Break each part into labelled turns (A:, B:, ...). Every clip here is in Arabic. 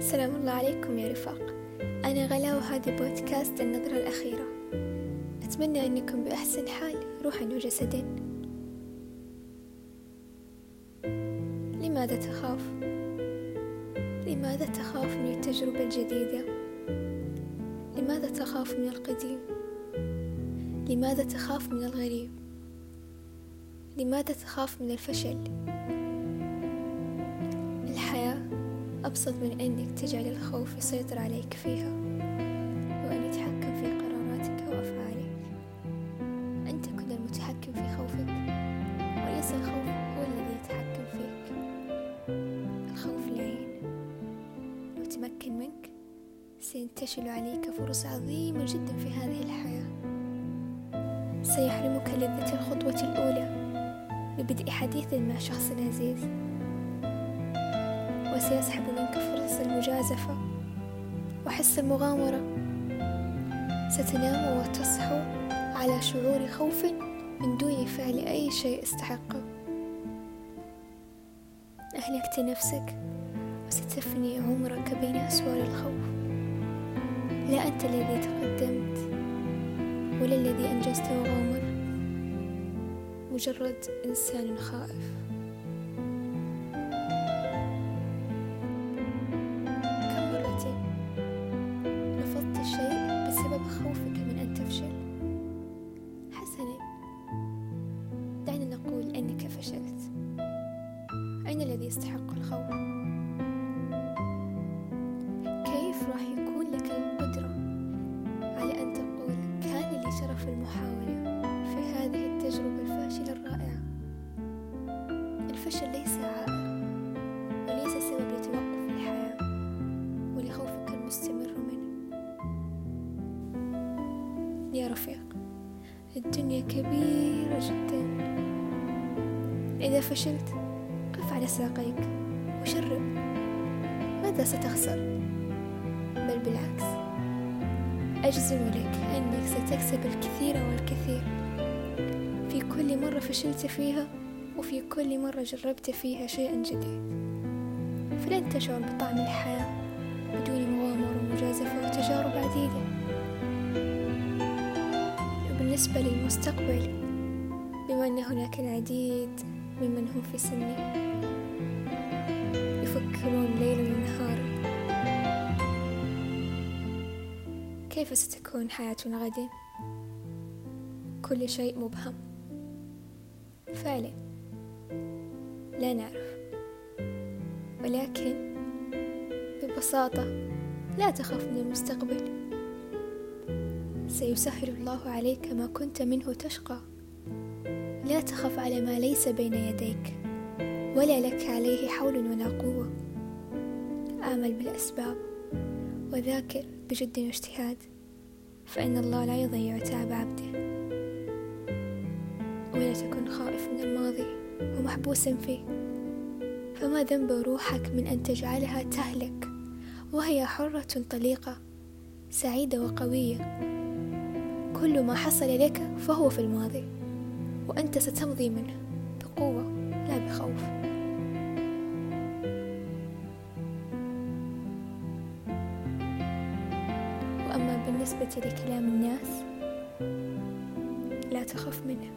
A: السلام الله عليكم يا رفاق أنا غلا وهذا بودكاست النظرة الأخيرة أتمنى أنكم بأحسن حال روحا وجسدا لماذا تخاف؟ لماذا تخاف من التجربة الجديدة؟ لماذا تخاف من القديم؟ لماذا تخاف من الغريب؟ لماذا تخاف من الفشل؟ أبسط من أنك تجعل الخوف يسيطر عليك فيها وأن يتحكم في قراراتك وأفعالك. أنت كن المتحكم في خوفك وليس الخوف هو الذي يتحكم فيك. الخوف لعين لو تمكن منك سينتشل عليك فرص عظيمة جدا في هذه الحياة. سيحرمك لذة الخطوة الأولى ببدء حديث مع شخص عزيز. وسيسحب منك فرص المجازفة وحس المغامرة ستنام وتصحو على شعور خوف من دون فعل أي شيء استحقه أهلكت نفسك وستفني عمرك بين أسوار الخوف. لا أنت الذي تقدمت ولا الذي أنجزت وغامر مجرد إنسان خائف. دعنا نقول أنك فشلت. أين الذي يستحق الخوف؟ كيف راح يكون لك القدرة على أن تقول كان لي شرف المحاولة في هذه التجربة الفاشلة الرائعة؟ الفشل ليس عائق وليس سبب لتوقف الحياة ولخوفك المستمر منه يا رفيق. الدنيا كبيرة جدا. إذا فشلت قف على ساقيك وشرب ماذا ستخسر؟ بل بالعكس. أجزم لك أنك ستكسب الكثير والكثير. في كل مرة فشلت فيها وفي كل مرة جربت فيها شيئا جديد. فلن تشعر بطعم الحياة بدون مغامرة ومجازفة وتجارب عديدة. وبالنسبة للمستقبل بما أن هناك العديد ممن هم في سني يفكرون ليلا ونهارا كيف ستكون حياتنا غدا كل شيء مبهم. فعلا لا نعرف. ولكن ببساطة لا تخف من المستقبل. سيسهل الله عليك ما كنت منه تشقى. لا تخف على ما ليس بين يديك ولا لك عليه حول ولا قوة. آمل بالأسباب وذاكر بجد واجتهاد فإن الله لا يضيع تعب عبده. ولا تكن خائف من الماضي ومحبوسا فيه فما ذنب روحك من أن تجعلها تهلك وهي حرة طليقة سعيدة وقوية. كل ما حصل لك فهو في الماضي وأنت ستمضي منه بقوة لا بخوف. وأما بالنسبة لكلام الناس لا تخف منه.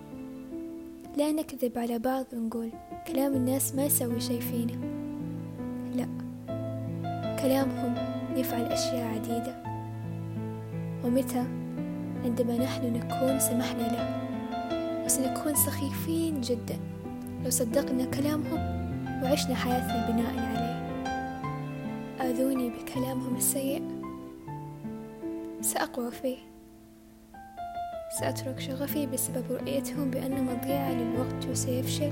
A: لا نكذب على بعض ونقول كلام الناس ما يسوي شي فينا. لا كلامهم يفعل أشياء عديدة. ومتى عندما نحن نكون سمحنا له. وسنكون سخيفين جدا. لو صدقنا كلامهم وعشنا حياتنا بناء عليه. آذوني بكلامهم السيء. سأقوى فيه. سأترك شغفي بسبب رؤيتهم بأنه مضيعة للوقت وسيفشل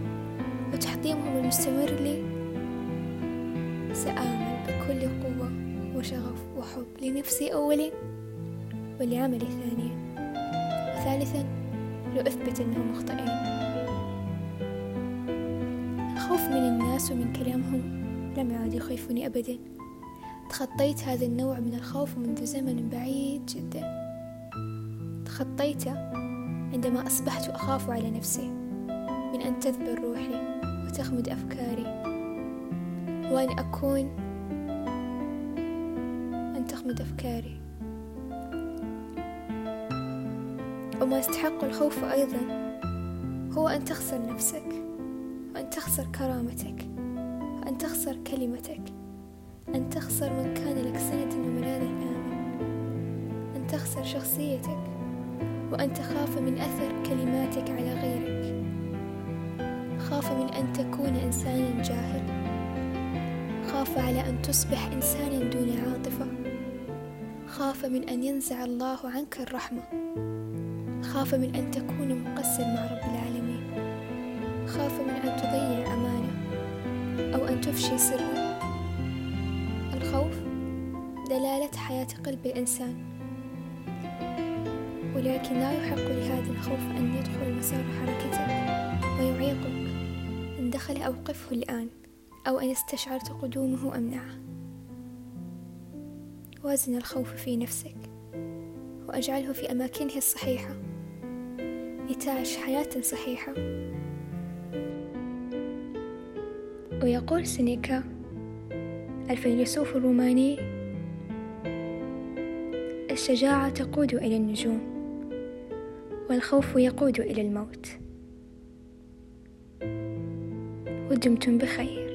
A: وتحطيمهم المستمر لي. سآمل بكل قوة وشغف وحب لنفسي أولا ولعملي ثانيا وثالثا لأثبت أنهم مخطئين. الخوف من الناس ومن كلامهم لم يعد يخيفني أبدا. تخطيت هذا النوع من الخوف منذ زمن بعيد جدا. تخطيته عندما أصبحت أخاف على نفسي من أن تذبل روحي وتخمد أفكاري. وأن أكون تخمد أفكاري. وما يستحق الخوف أيضا هو أن تخسر نفسك وأن تخسر كرامتك وأن تخسر كلمتك أن تخسر من كان لك سند وملاذ آمن أن تخسر شخصيتك وأن تخاف من أثر كلماتك على غيرك. خاف من أن تكون إنسانا جاهل. خاف على أن تصبح إنسانا دون عاطفة. خاف من أن ينزع الله عنك الرحمة. خاف من أن تكون مقصر مع رب العالمين. خاف من أن تضيع أمانة أو أن تفشي سرا. الخوف دلالة حياة قلب الإنسان ولكن لا يحق لهذا الخوف أن يدخل مسار حركتك ويعيقك إن دخل أوقفه الآن أو إن استشعرت قدومه أمنعه وازن الخوف في نفسك وأجعله في أماكنه الصحيحة. لتعش حياة صحيحة. ويقول سينيكا الفيلسوف الروماني الشجاعة تقود إلى النجوم والخوف يقود إلى الموت. ودمتم بخير.